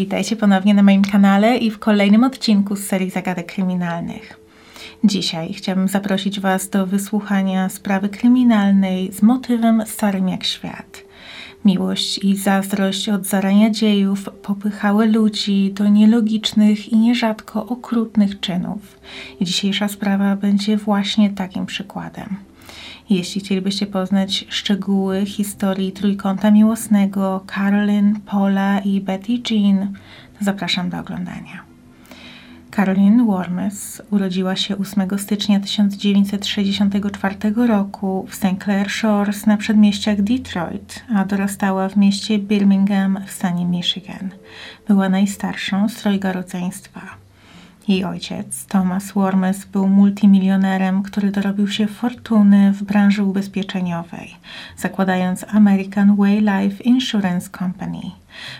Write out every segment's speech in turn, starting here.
Witajcie ponownie na moim kanale i w kolejnym odcinku z serii zagadek kryminalnych. Dzisiaj chciałabym zaprosić Was do wysłuchania sprawy kryminalnej z motywem starym jak świat. Miłość i zazdrość od zarania dziejów popychały ludzi do nielogicznych i nierzadko okrutnych czynów. I dzisiejsza sprawa będzie właśnie takim przykładem. Jeśli chcielibyście poznać szczegóły historii trójkąta miłosnego Carolyn, Paula i Betty Jean, to zapraszam do oglądania. Carolyn Wormes urodziła się 8 stycznia 1964 roku w St. Clair Shores na przedmieściach Detroit, a dorastała w mieście Birmingham w stanie Michigan. Była najstarszą z trojga rodzeństwa. Jej ojciec, Thomas Wormes, był multimilionerem, który dorobił się fortuny w branży ubezpieczeniowej, zakładając American Way Life Insurance Company.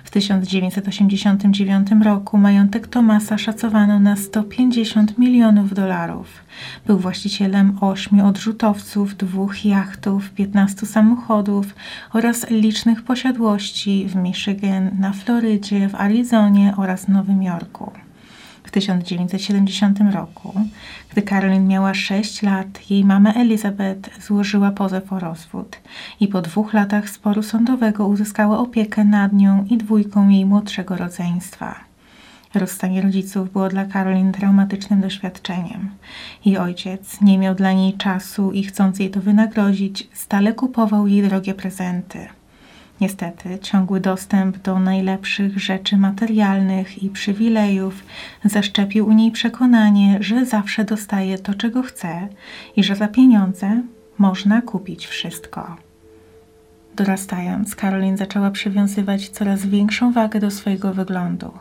W 1989 roku majątek Thomasa szacowano na 150 milionów dolarów. Był właścicielem ośmiu odrzutowców, dwóch jachtów, 15 samochodów oraz licznych posiadłości w Michigan, na Florydzie, w Arizonie oraz Nowym Jorku. W 1970 roku, gdy Caroline miała 6 lat, jej mama Elizabeth złożyła pozew o rozwód i po dwóch latach sporu sądowego uzyskała opiekę nad nią i dwójką jej młodszego rodzeństwa. Rozstanie rodziców było dla Caroline traumatycznym doświadczeniem. Jej ojciec nie miał dla niej czasu i chcąc jej to wynagrodzić, stale kupował jej drogie prezenty – Niestety, ciągły dostęp do najlepszych rzeczy materialnych i przywilejów zaszczepił u niej przekonanie, że zawsze dostaje to, czego chce i że za pieniądze można kupić wszystko. Dorastając, Caroline zaczęła przywiązywać coraz większą wagę do swojego wyglądu.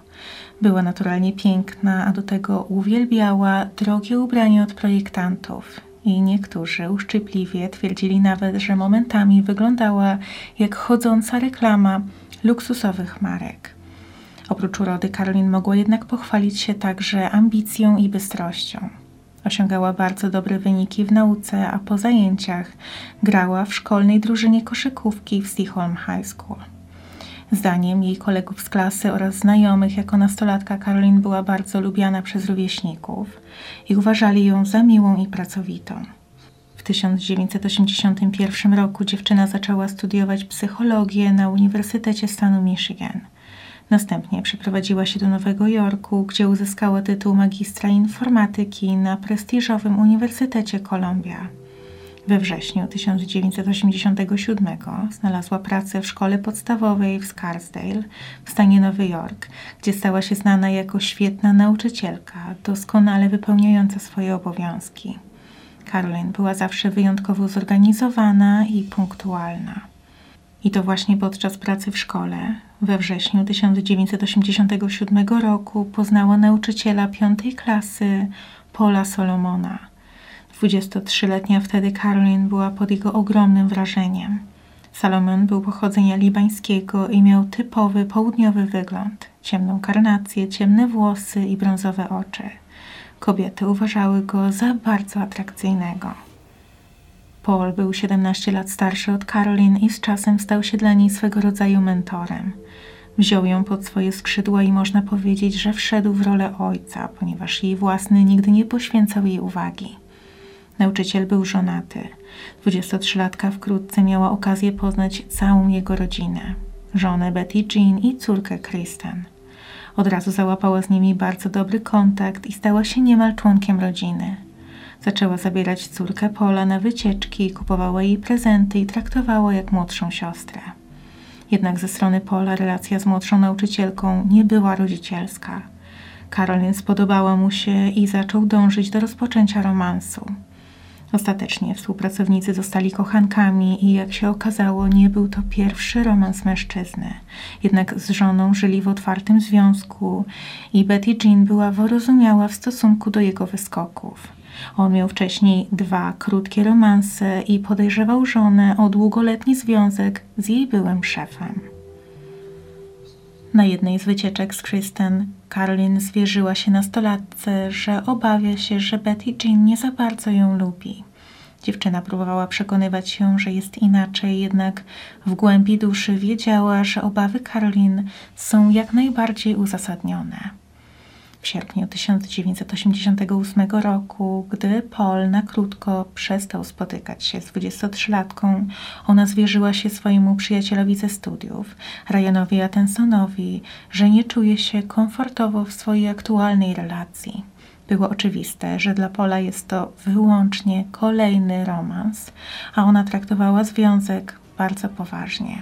Była naturalnie piękna, a do tego uwielbiała drogie ubrania od projektantów i niektórzy uszczypliwie twierdzili nawet, że momentami wyglądała jak chodząca reklama luksusowych marek. Oprócz urody, Karolin mogła jednak pochwalić się także ambicją i bystrością. Osiągała bardzo dobre wyniki w nauce, a po zajęciach grała w szkolnej drużynie koszykówki w Seaholm High School. Zdaniem jej kolegów z klasy oraz znajomych jako nastolatka Karolin była bardzo lubiana przez rówieśników i uważali ją za miłą i pracowitą. W 1981 roku dziewczyna zaczęła studiować psychologię na Uniwersytecie stanu Michigan. Następnie przeprowadziła się do Nowego Jorku, gdzie uzyskała tytuł magistra informatyki na prestiżowym Uniwersytecie Columbia. We wrześniu 1987 znalazła pracę w szkole podstawowej w Scarsdale w stanie Nowy Jork, gdzie stała się znana jako świetna nauczycielka, doskonale wypełniająca swoje obowiązki. Caroline była zawsze wyjątkowo zorganizowana i punktualna. I to właśnie podczas pracy w szkole, we wrześniu 1987 roku, poznała nauczyciela piątej klasy Paula Solomona – 23-letnia wtedy Caroline była pod jego ogromnym wrażeniem. Salomon był pochodzenia libańskiego i miał typowy południowy wygląd. Ciemną karnację, ciemne włosy i brązowe oczy. Kobiety uważały go za bardzo atrakcyjnego. Paul był 17 lat starszy od Caroline i z czasem stał się dla niej swego rodzaju mentorem. Wziął ją pod swoje skrzydła i można powiedzieć, że wszedł w rolę ojca, ponieważ jej własny nigdy nie poświęcał jej uwagi. Nauczyciel był żonaty. 23-latka wkrótce miała okazję poznać całą jego rodzinę. Żonę Betty Jean i córkę Kristen. Od razu załapała z nimi bardzo dobry kontakt i stała się niemal członkiem rodziny. Zaczęła zabierać córkę Pola na wycieczki, kupowała jej prezenty i traktowała jak młodszą siostrę. Jednak ze strony Pola relacja z młodszą nauczycielką nie była rodzicielska. Karolin spodobała mu się i zaczął dążyć do rozpoczęcia romansu. Ostatecznie współpracownicy zostali kochankami i jak się okazało, nie był to pierwszy romans mężczyzny. Jednak z żoną żyli w otwartym związku i Betty Jean była wyrozumiała w stosunku do jego wyskoków. On miał wcześniej dwa krótkie romanse i podejrzewał żonę o długoletni związek z jej byłym szefem. Na jednej z wycieczek z Kristen, Caroline zwierzyła się nastolatce, że obawia się, że Betty Jean nie za bardzo ją lubi. Dziewczyna próbowała przekonywać się, że jest inaczej, jednak w głębi duszy wiedziała, że obawy Karolin są jak najbardziej uzasadnione. W sierpniu 1988 roku, gdy Paul na krótko przestał spotykać się z 23-latką, ona zwierzyła się swojemu przyjacielowi ze studiów, Ryanowi Attensonowi, że nie czuje się komfortowo w swojej aktualnej relacji. Było oczywiste, że dla Pola jest to wyłącznie kolejny romans, a ona traktowała związek bardzo poważnie.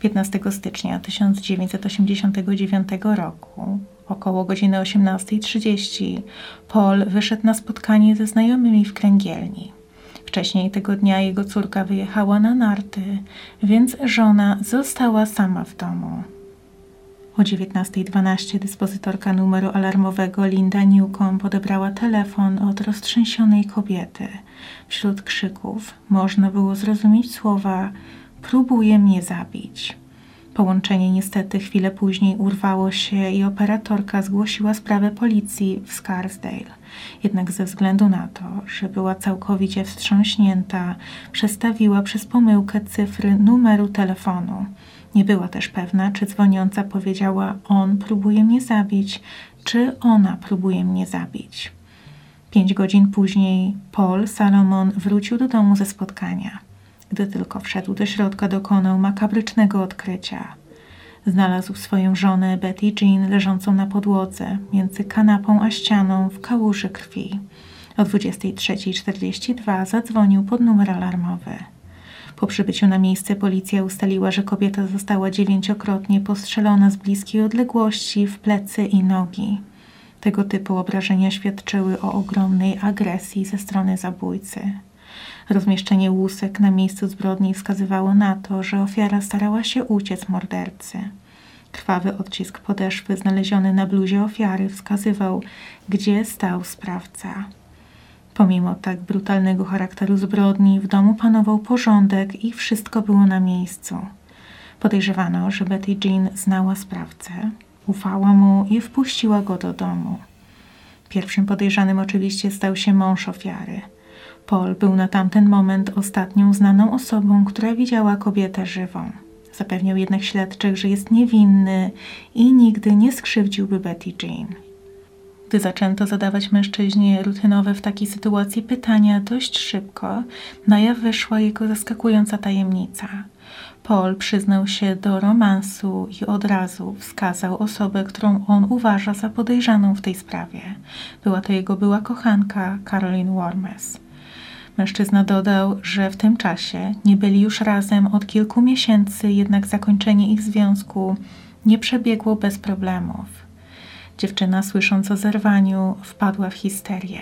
15 stycznia 1989 roku, około godziny 18.30, Paul wyszedł na spotkanie ze znajomymi w kręgielni. Wcześniej tego dnia jego córka wyjechała na narty, więc żona została sama w domu. O 19.12 dyspozytorka numeru alarmowego Linda Newcomb odebrała telefon od roztrzęsionej kobiety. Wśród krzyków można było zrozumieć słowa próbuje mnie zabić. Połączenie niestety chwilę później urwało się i operatorka zgłosiła sprawę policji w Scarsdale. Jednak ze względu na to, że była całkowicie wstrząśnięta, przestawiła przez pomyłkę cyfry numeru telefonu. Nie była też pewna, czy dzwoniąca powiedziała: On próbuje mnie zabić, czy ona próbuje mnie zabić. Pięć godzin później Paul Salomon wrócił do domu ze spotkania. Gdy tylko wszedł do środka, dokonał makabrycznego odkrycia. Znalazł swoją żonę Betty Jean leżącą na podłodze między kanapą a ścianą w kałuży krwi. O 23.42 zadzwonił pod numer alarmowy. Po przybyciu na miejsce policja ustaliła, że kobieta została dziewięciokrotnie postrzelona z bliskiej odległości w plecy i nogi. Tego typu obrażenia świadczyły o ogromnej agresji ze strony zabójcy. Rozmieszczenie łusek na miejscu zbrodni wskazywało na to, że ofiara starała się uciec mordercy. Krwawy odcisk podeszwy znaleziony na bluzie ofiary wskazywał, gdzie stał sprawca. Pomimo tak brutalnego charakteru zbrodni, w domu panował porządek i wszystko było na miejscu. Podejrzewano, że Betty Jean znała sprawcę, ufała mu i wpuściła go do domu. Pierwszym podejrzanym oczywiście stał się mąż ofiary. Paul był na tamten moment ostatnią znaną osobą, która widziała kobietę żywą. Zapewniał jednak śledczych, że jest niewinny i nigdy nie skrzywdziłby Betty Jean. Gdy zaczęto zadawać mężczyźnie rutynowe w takiej sytuacji pytania dość szybko, na jaw wyszła jego zaskakująca tajemnica. Paul przyznał się do romansu i od razu wskazał osobę, którą on uważa za podejrzaną w tej sprawie. Była to jego była kochanka Caroline Wormes. Mężczyzna dodał, że w tym czasie nie byli już razem od kilku miesięcy, jednak zakończenie ich związku nie przebiegło bez problemów. Dziewczyna, słysząc o zerwaniu, wpadła w histerię.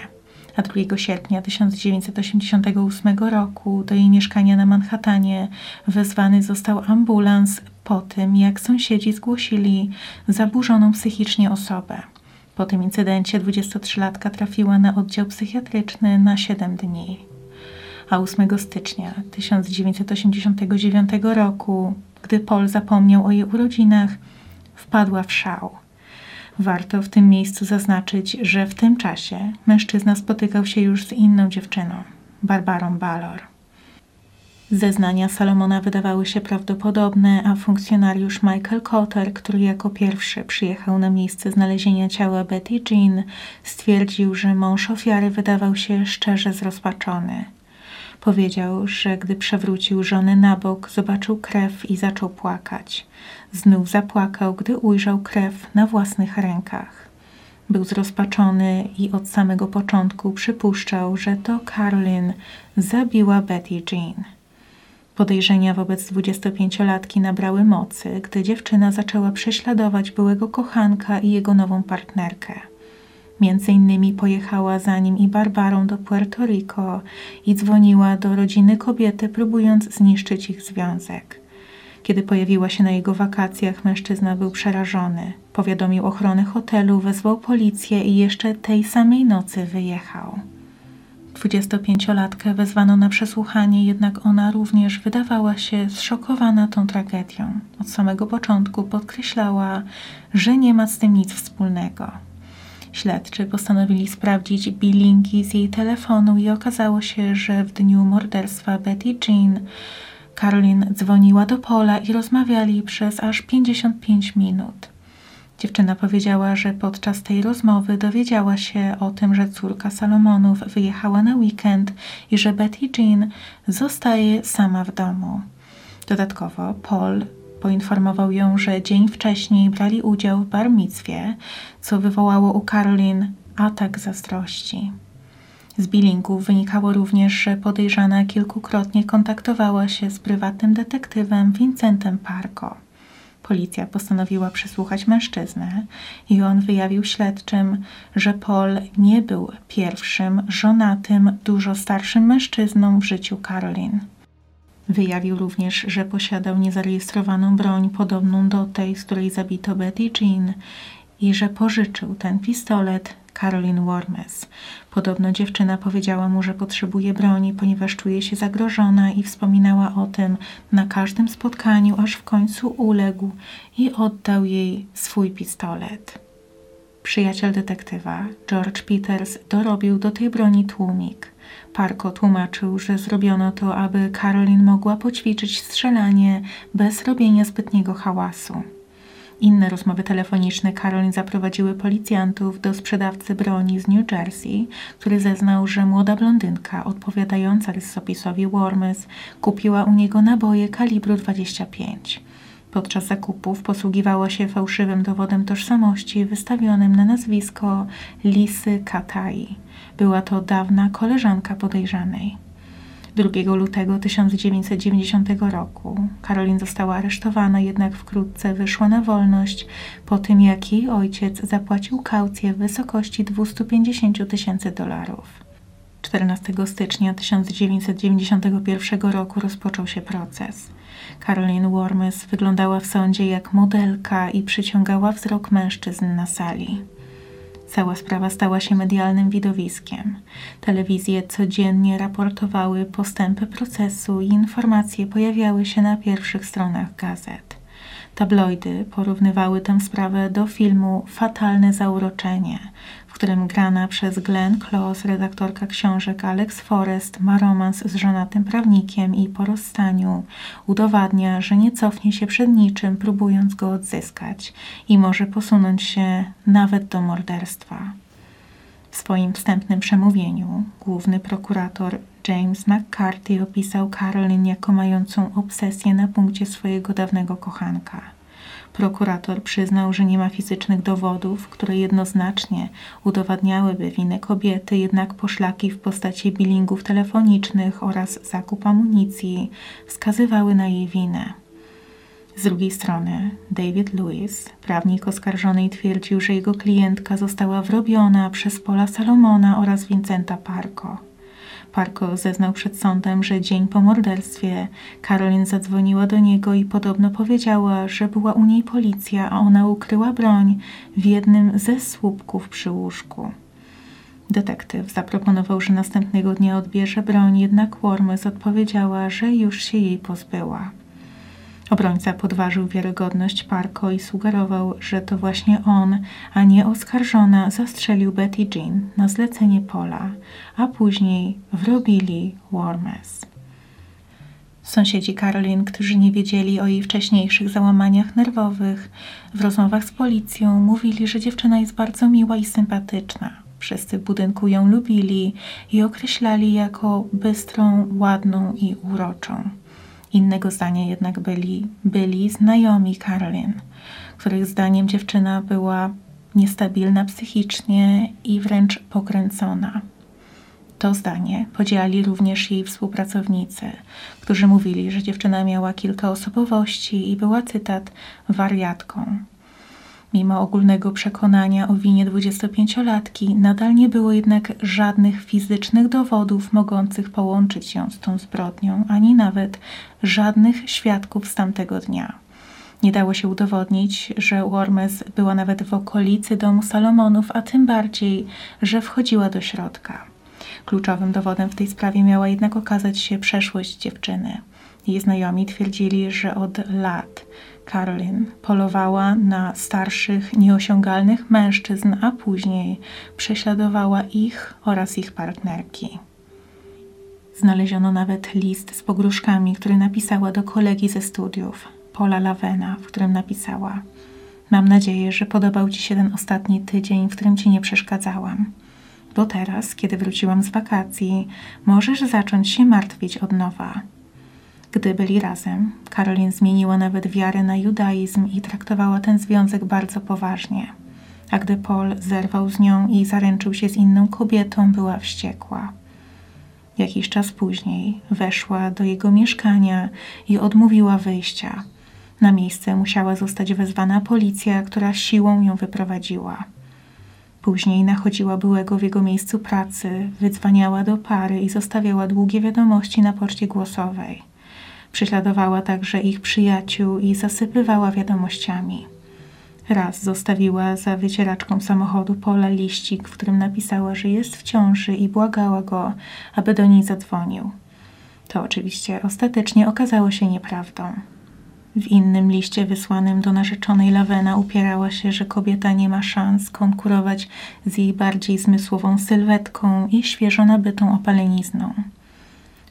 A 2 sierpnia 1988 roku do jej mieszkania na Manhattanie wezwany został ambulans po tym, jak sąsiedzi zgłosili zaburzoną psychicznie osobę. Po tym incydencie 23-latka trafiła na oddział psychiatryczny na 7 dni. A 8 stycznia 1989 roku, gdy Paul zapomniał o jej urodzinach, wpadła w szał. Warto w tym miejscu zaznaczyć, że w tym czasie mężczyzna spotykał się już z inną dziewczyną, Barbarą Balor. Zeznania Salomona wydawały się prawdopodobne, a funkcjonariusz Michael Cotter, który jako pierwszy przyjechał na miejsce znalezienia ciała Betty Jean, stwierdził, że mąż ofiary wydawał się szczerze zrozpaczony. Powiedział, że gdy przewrócił żonę na bok, zobaczył krew i zaczął płakać. Znów zapłakał, gdy ujrzał krew na własnych rękach. Był zrozpaczony i od samego początku przypuszczał, że to Carolyn zabiła Betty Jean. Podejrzenia wobec 25-latki nabrały mocy, gdy dziewczyna zaczęła prześladować byłego kochanka i jego nową partnerkę. Między innymi pojechała za nim i Barbarą do Puerto Rico i dzwoniła do rodziny kobiety, próbując zniszczyć ich związek. Kiedy pojawiła się na jego wakacjach, mężczyzna był przerażony. Powiadomił ochronę hotelu, wezwał policję i jeszcze tej samej nocy wyjechał. 25-latkę wezwano na przesłuchanie, jednak ona również wydawała się zszokowana tą tragedią. Od samego początku podkreślała, że nie ma z tym nic wspólnego. Śledczy postanowili sprawdzić bilingi z jej telefonu i okazało się, że w dniu morderstwa Betty Jean Caroline dzwoniła do Pola i rozmawiali przez aż 55 minut. Dziewczyna powiedziała, że podczas tej rozmowy dowiedziała się o tym, że córka Salomonów wyjechała na weekend i że Betty Jean zostaje sama w domu. Dodatkowo Paul poinformował ją, że dzień wcześniej brali udział w bar mitzwie, co wywołało u Caroline atak zazdrości. Z billingów wynikało również, że podejrzana kilkukrotnie kontaktowała się z prywatnym detektywem Vincentem Parko. Policja postanowiła przesłuchać mężczyznę i on wyjawił śledczym, że Paul nie był pierwszym żonatym, dużo starszym mężczyzną w życiu Caroline. Wyjawił również, że posiadał niezarejestrowaną broń podobną do tej, z której zabito Betty Jean i że pożyczył ten pistolet Caroline Wormes. Podobno dziewczyna powiedziała mu, że potrzebuje broni, ponieważ czuje się zagrożona i wspominała o tym na każdym spotkaniu, aż w końcu uległ i oddał jej swój pistolet. Przyjaciel detektywa, George Peters, dorobił do tej broni tłumik. Parko tłumaczył, że zrobiono to, aby Caroline mogła poćwiczyć strzelanie bez robienia zbytniego hałasu. Inne rozmowy telefoniczne Caroline zaprowadziły policjantów do sprzedawcy broni z New Jersey, który zeznał, że młoda blondynka odpowiadająca rysopisowi Wormes kupiła u niego naboje kalibru 25. Podczas zakupów posługiwała się fałszywym dowodem tożsamości wystawionym na nazwisko Lisy Katai. Była to dawna koleżanka podejrzanej. 2 lutego 1990 roku Karolin została aresztowana, jednak wkrótce wyszła na wolność po tym, jak jej ojciec zapłacił kaucję w wysokości 250 tysięcy dolarów. 14 stycznia 1991 roku rozpoczął się proces. Caroline Wormes wyglądała w sądzie jak modelka i przyciągała wzrok mężczyzn na sali. Cała sprawa stała się medialnym widowiskiem. Telewizje codziennie raportowały postępy procesu i informacje pojawiały się na pierwszych stronach gazet. Tabloidy porównywały tę sprawę do filmu Fatalne zauroczenie, w którym grana przez Glenn Close, redaktorka książek Alex Forrest, ma romans z żonatym prawnikiem i po rozstaniu udowadnia, że nie cofnie się przed niczym, próbując go odzyskać i może posunąć się nawet do morderstwa. W swoim wstępnym przemówieniu główny prokurator James McCarthy opisał Carolyn jako mającą obsesję na punkcie swojego dawnego kochanka. Prokurator przyznał, że nie ma fizycznych dowodów, które jednoznacznie udowadniałyby winę kobiety, jednak poszlaki w postaci billingów telefonicznych oraz zakup amunicji wskazywały na jej winę. Z drugiej strony David Lewis, prawnik oskarżonej, twierdził, że jego klientka została wrobiona przez Pola Salomona oraz Vincenta Parko. Parko zeznał przed sądem, że dzień po morderstwie Karolin zadzwoniła do niego i podobno powiedziała, że była u niej policja, a ona ukryła broń w jednym ze słupków przy łóżku. Detektyw zaproponował, że następnego dnia odbierze broń, jednak Wormes odpowiedziała, że już się jej pozbyła. Obrońca podważył wiarygodność Parko i sugerował, że to właśnie on, a nie oskarżona, zastrzelił Betty Jean na zlecenie Pola, a później wrobili Wormes. Sąsiedzi Caroline, którzy nie wiedzieli o jej wcześniejszych załamaniach nerwowych, w rozmowach z policją mówili, że dziewczyna jest bardzo miła i sympatyczna. Wszyscy w budynku ją lubili i określali jako bystrą, ładną i uroczą. Innego zdania jednak byli, byli znajomi Karolin, których zdaniem dziewczyna była niestabilna psychicznie i wręcz pokręcona. To zdanie podzielali również jej współpracownicy, którzy mówili, że dziewczyna miała kilka osobowości i była, cytat, wariatką. Mimo ogólnego przekonania o winie 25-latki, nadal nie było jednak żadnych fizycznych dowodów mogących połączyć ją z tą zbrodnią, ani nawet żadnych świadków z tamtego dnia. Nie dało się udowodnić, że Wormes była nawet w okolicy domu Salomonów, a tym bardziej, że wchodziła do środka. Kluczowym dowodem w tej sprawie miała jednak okazać się przeszłość dziewczyny. Jej znajomi twierdzili, że od lat Carolyn polowała na starszych, nieosiągalnych mężczyzn, a później prześladowała ich oraz ich partnerki. Znaleziono nawet list z pogróżkami, który napisała do kolegi ze studiów, Paula Lavena, w którym napisała: Mam nadzieję, że podobał Ci się ten ostatni tydzień, w którym Ci nie przeszkadzałam. Bo teraz, kiedy wróciłam z wakacji, możesz zacząć się martwić od nowa. Gdy byli razem, Karolin zmieniła nawet wiarę na judaizm i traktowała ten związek bardzo poważnie. A gdy Paul zerwał z nią i zaręczył się z inną kobietą, była wściekła. Jakiś czas później weszła do jego mieszkania i odmówiła wyjścia. Na miejsce musiała zostać wezwana policja, która siłą ją wyprowadziła. Później nachodziła byłego w jego miejscu pracy, wydzwaniała do pary i zostawiała długie wiadomości na poczcie głosowej. Prześladowała także ich przyjaciół i zasypywała wiadomościami. Raz zostawiła za wycieraczką samochodu Pola liścik, w którym napisała, że jest w ciąży i błagała go, aby do niej zadzwonił. To oczywiście ostatecznie okazało się nieprawdą. W innym liście wysłanym do narzeczonej Lawena upierała się, że kobieta nie ma szans konkurować z jej bardziej zmysłową sylwetką i świeżo nabytą opalenizną.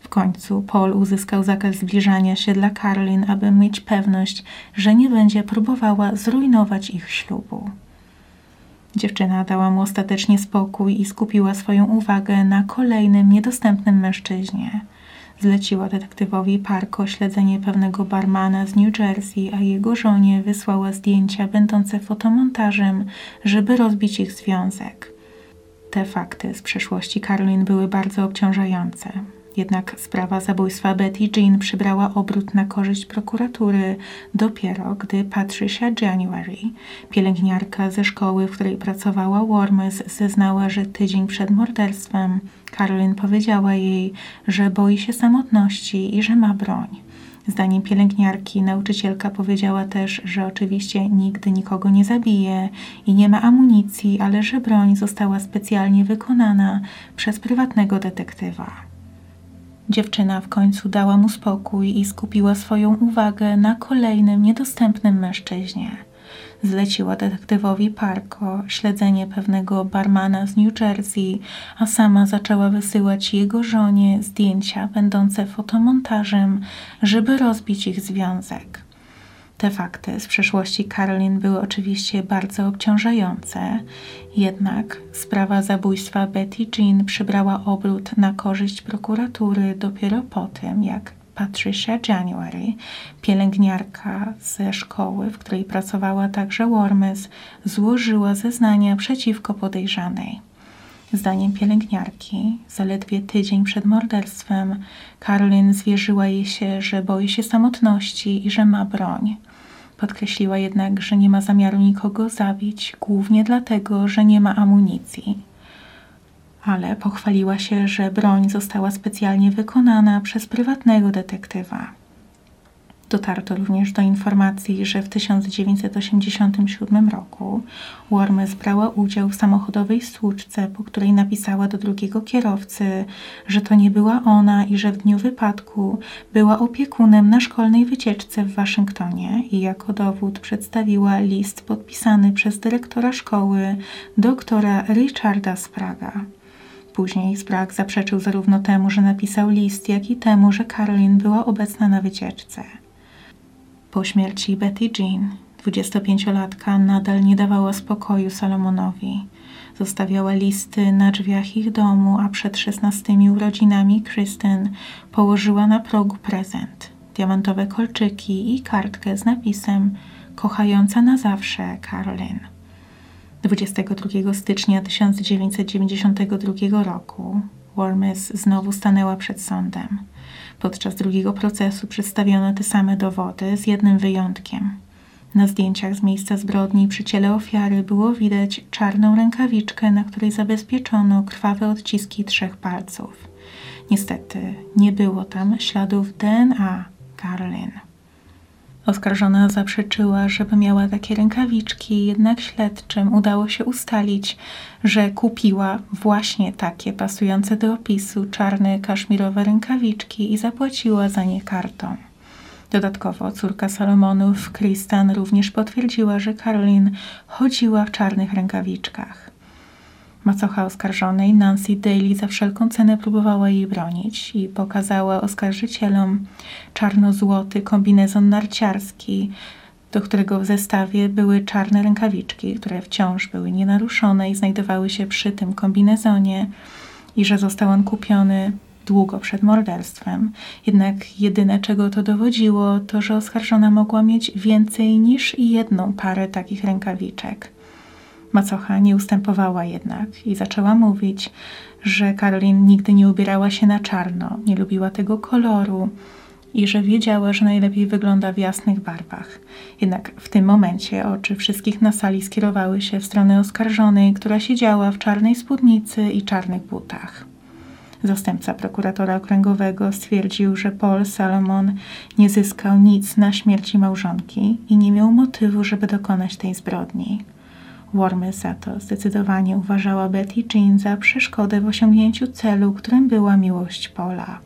W końcu Paul uzyskał zakaz zbliżania się dla Karolin, aby mieć pewność, że nie będzie próbowała zrujnować ich ślubu. Dziewczyna dała mu ostatecznie spokój i skupiła swoją uwagę na kolejnym niedostępnym mężczyźnie. Zleciła detektywowi Parko śledzenie pewnego barmana z New Jersey, a jego żonie wysłała zdjęcia będące fotomontażem, żeby rozbić ich związek. Te fakty z przeszłości Karolin były bardzo obciążające. Jednak sprawa zabójstwa Betty Jean przybrała obrót na korzyść prokuratury dopiero, gdy Patricia January, pielęgniarka ze szkoły, w której pracowała Wormes, zeznała, że tydzień przed morderstwem Carolyn powiedziała jej, że boi się samotności i że ma broń. Zdaniem pielęgniarki, nauczycielka powiedziała też, że oczywiście nigdy nikogo nie zabije i nie ma amunicji, ale że broń została specjalnie wykonana przez prywatnego detektywa. Dziewczyna w końcu dała mu spokój i skupiła swoją uwagę na kolejnym niedostępnym mężczyźnie. Zleciła detektywowi Parko śledzenie pewnego barmana z New Jersey, a sama zaczęła wysyłać jego żonie zdjęcia będące fotomontażem, żeby rozbić ich związek. Te fakty z przeszłości Karolin były oczywiście bardzo obciążające, jednak sprawa zabójstwa Betty Jean przybrała obrót na korzyść prokuratury dopiero po tym, jak Patricia January, pielęgniarka ze szkoły, w której pracowała także Wormes, złożyła zeznania przeciwko podejrzanej. Zdaniem pielęgniarki, zaledwie tydzień przed morderstwem, Karolin zwierzyła jej się, że boi się samotności i że ma broń. Podkreśliła jednak, że nie ma zamiaru nikogo zabić, głównie dlatego, że nie ma amunicji. Ale pochwaliła się, że broń została specjalnie wykonana przez prywatnego detektywa. Dotarto również do informacji, że w 1987 roku Wormes brała udział w samochodowej stłuczce, po której napisała do drugiego kierowcy, że to nie była ona i że w dniu wypadku była opiekunem na szkolnej wycieczce w Waszyngtonie i jako dowód przedstawiła list podpisany przez dyrektora szkoły, doktora Richarda Spraga. Później Sprague zaprzeczył zarówno temu, że napisał list, jak i temu, że Caroline była obecna na wycieczce. Po śmierci Betty Jean, 25-latka, nadal nie dawała spokoju Salomonowi. Zostawiała listy na drzwiach ich domu, a przed szesnastymi urodzinami Kristen położyła na progu prezent. Diamantowe kolczyki i kartkę z napisem Kochająca na zawsze Caroline. 22 stycznia 1992 roku Wormes znowu stanęła przed sądem. Podczas drugiego procesu przedstawiono te same dowody, z jednym wyjątkiem. Na zdjęciach z miejsca zbrodni przy ciele ofiary było widać czarną rękawiczkę, na której zabezpieczono krwawe odciski trzech palców. Niestety nie było tam śladów DNA Carolyn. Oskarżona zaprzeczyła, żeby miała takie rękawiczki, jednak śledczym udało się ustalić, że kupiła właśnie takie pasujące do opisu czarne kaszmirowe rękawiczki i zapłaciła za nie kartą. Dodatkowo córka Salomonów, Kristan, również potwierdziła, że Karolin chodziła w czarnych rękawiczkach. Macocha oskarżonej, Nancy Daly, za wszelką cenę próbowała jej bronić i pokazała oskarżycielom czarno-złoty kombinezon narciarski, do którego w zestawie były czarne rękawiczki, które wciąż były nienaruszone i znajdowały się przy tym kombinezonie i że został on kupiony długo przed morderstwem. Jednak jedyne, czego to dowodziło, to że oskarżona mogła mieć więcej niż jedną parę takich rękawiczek. Macocha nie ustępowała jednak i zaczęła mówić, że Karolin nigdy nie ubierała się na czarno, nie lubiła tego koloru i że wiedziała, że najlepiej wygląda w jasnych barwach. Jednak w tym momencie oczy wszystkich na sali skierowały się w stronę oskarżonej, która siedziała w czarnej spódnicy i czarnych butach. Zastępca prokuratora okręgowego stwierdził, że Paul Salomon nie zyskał nic na śmierci małżonki i nie miał motywu, żeby dokonać tej zbrodni. Wormy za to zdecydowanie uważała Betty Jean za przeszkodę w osiągnięciu celu, którym była miłość Paula.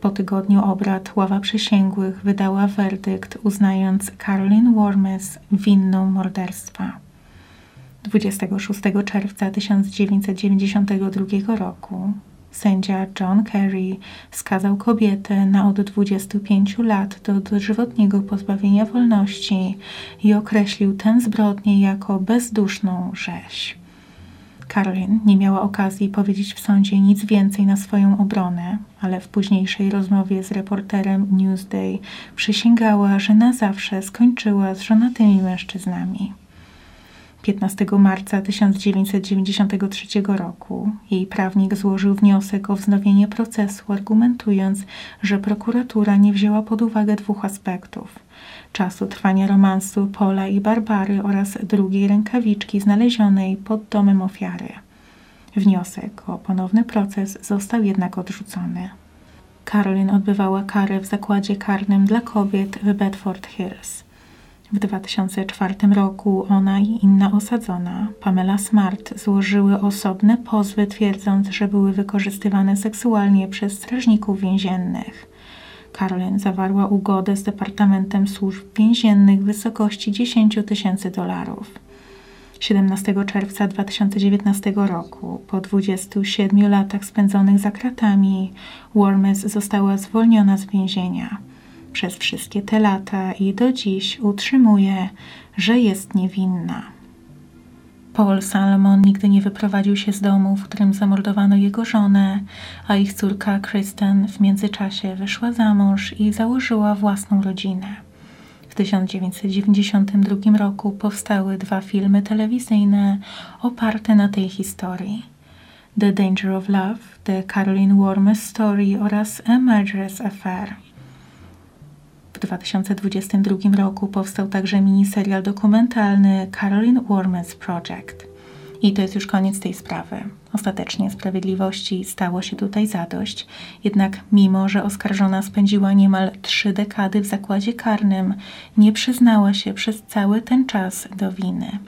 Po tygodniu obrad ława przysięgłych wydała werdykt, uznając Caroline Wormes winną morderstwa. 26 czerwca 1992 roku Sędzia John Kerry skazał kobietę na od 25 lat do dożywotniego pozbawienia wolności i określił tę zbrodnię jako bezduszną rzeź. Caroline nie miała okazji powiedzieć w sądzie nic więcej na swoją obronę, ale w późniejszej rozmowie z reporterem Newsday przysięgała, że na zawsze skończyła z żonatymi mężczyznami. 15 marca 1993 roku jej prawnik złożył wniosek o wznowienie procesu, argumentując, że prokuratura nie wzięła pod uwagę dwóch aspektów: czasu trwania romansu Pola i Barbary oraz drugiej rękawiczki znalezionej pod domem ofiary. Wniosek o ponowny proces został jednak odrzucony. Caroline odbywała karę w zakładzie karnym dla kobiet w Bedford Hills. W 2004 roku ona i inna osadzona, Pamela Smart, złożyły osobne pozwy, twierdząc, że były wykorzystywane seksualnie przez strażników więziennych. Carolyn zawarła ugodę z Departamentem Służb Więziennych w wysokości 10 tysięcy dolarów. 17 czerwca 2019 roku, po 27 latach spędzonych za kratami, Wormes została zwolniona z więzienia przez wszystkie te lata i do dziś utrzymuje, że jest niewinna. Paul Salomon nigdy nie wyprowadził się z domu, w którym zamordowano jego żonę, a ich córka Kristen w międzyczasie wyszła za mąż i założyła własną rodzinę. W 1992 roku powstały dwa filmy telewizyjne oparte na tej historii. The Danger of Love, The Caroline Wormes Story oraz A Murderous Affair. W 2022 roku powstał także miniserial dokumentalny Caroline Wormans Project. I to jest już koniec tej sprawy. Ostatecznie sprawiedliwości stało się tutaj zadość, jednak mimo, że oskarżona spędziła niemal trzy dekady w zakładzie karnym, nie przyznała się przez cały ten czas do winy.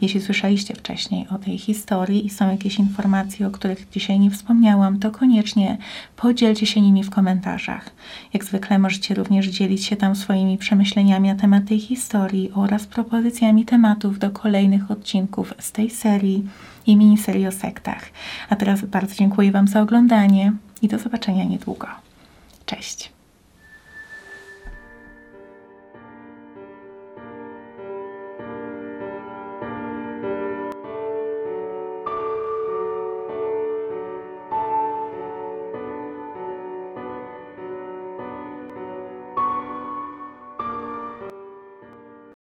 Jeśli słyszeliście wcześniej o tej historii i są jakieś informacje, o których dzisiaj nie wspomniałam, to koniecznie podzielcie się nimi w komentarzach. Jak zwykle możecie również dzielić się tam swoimi przemyśleniami na temat tej historii oraz propozycjami tematów do kolejnych odcinków z tej serii i miniserii o sektach. A teraz bardzo dziękuję Wam za oglądanie i do zobaczenia niedługo. Cześć!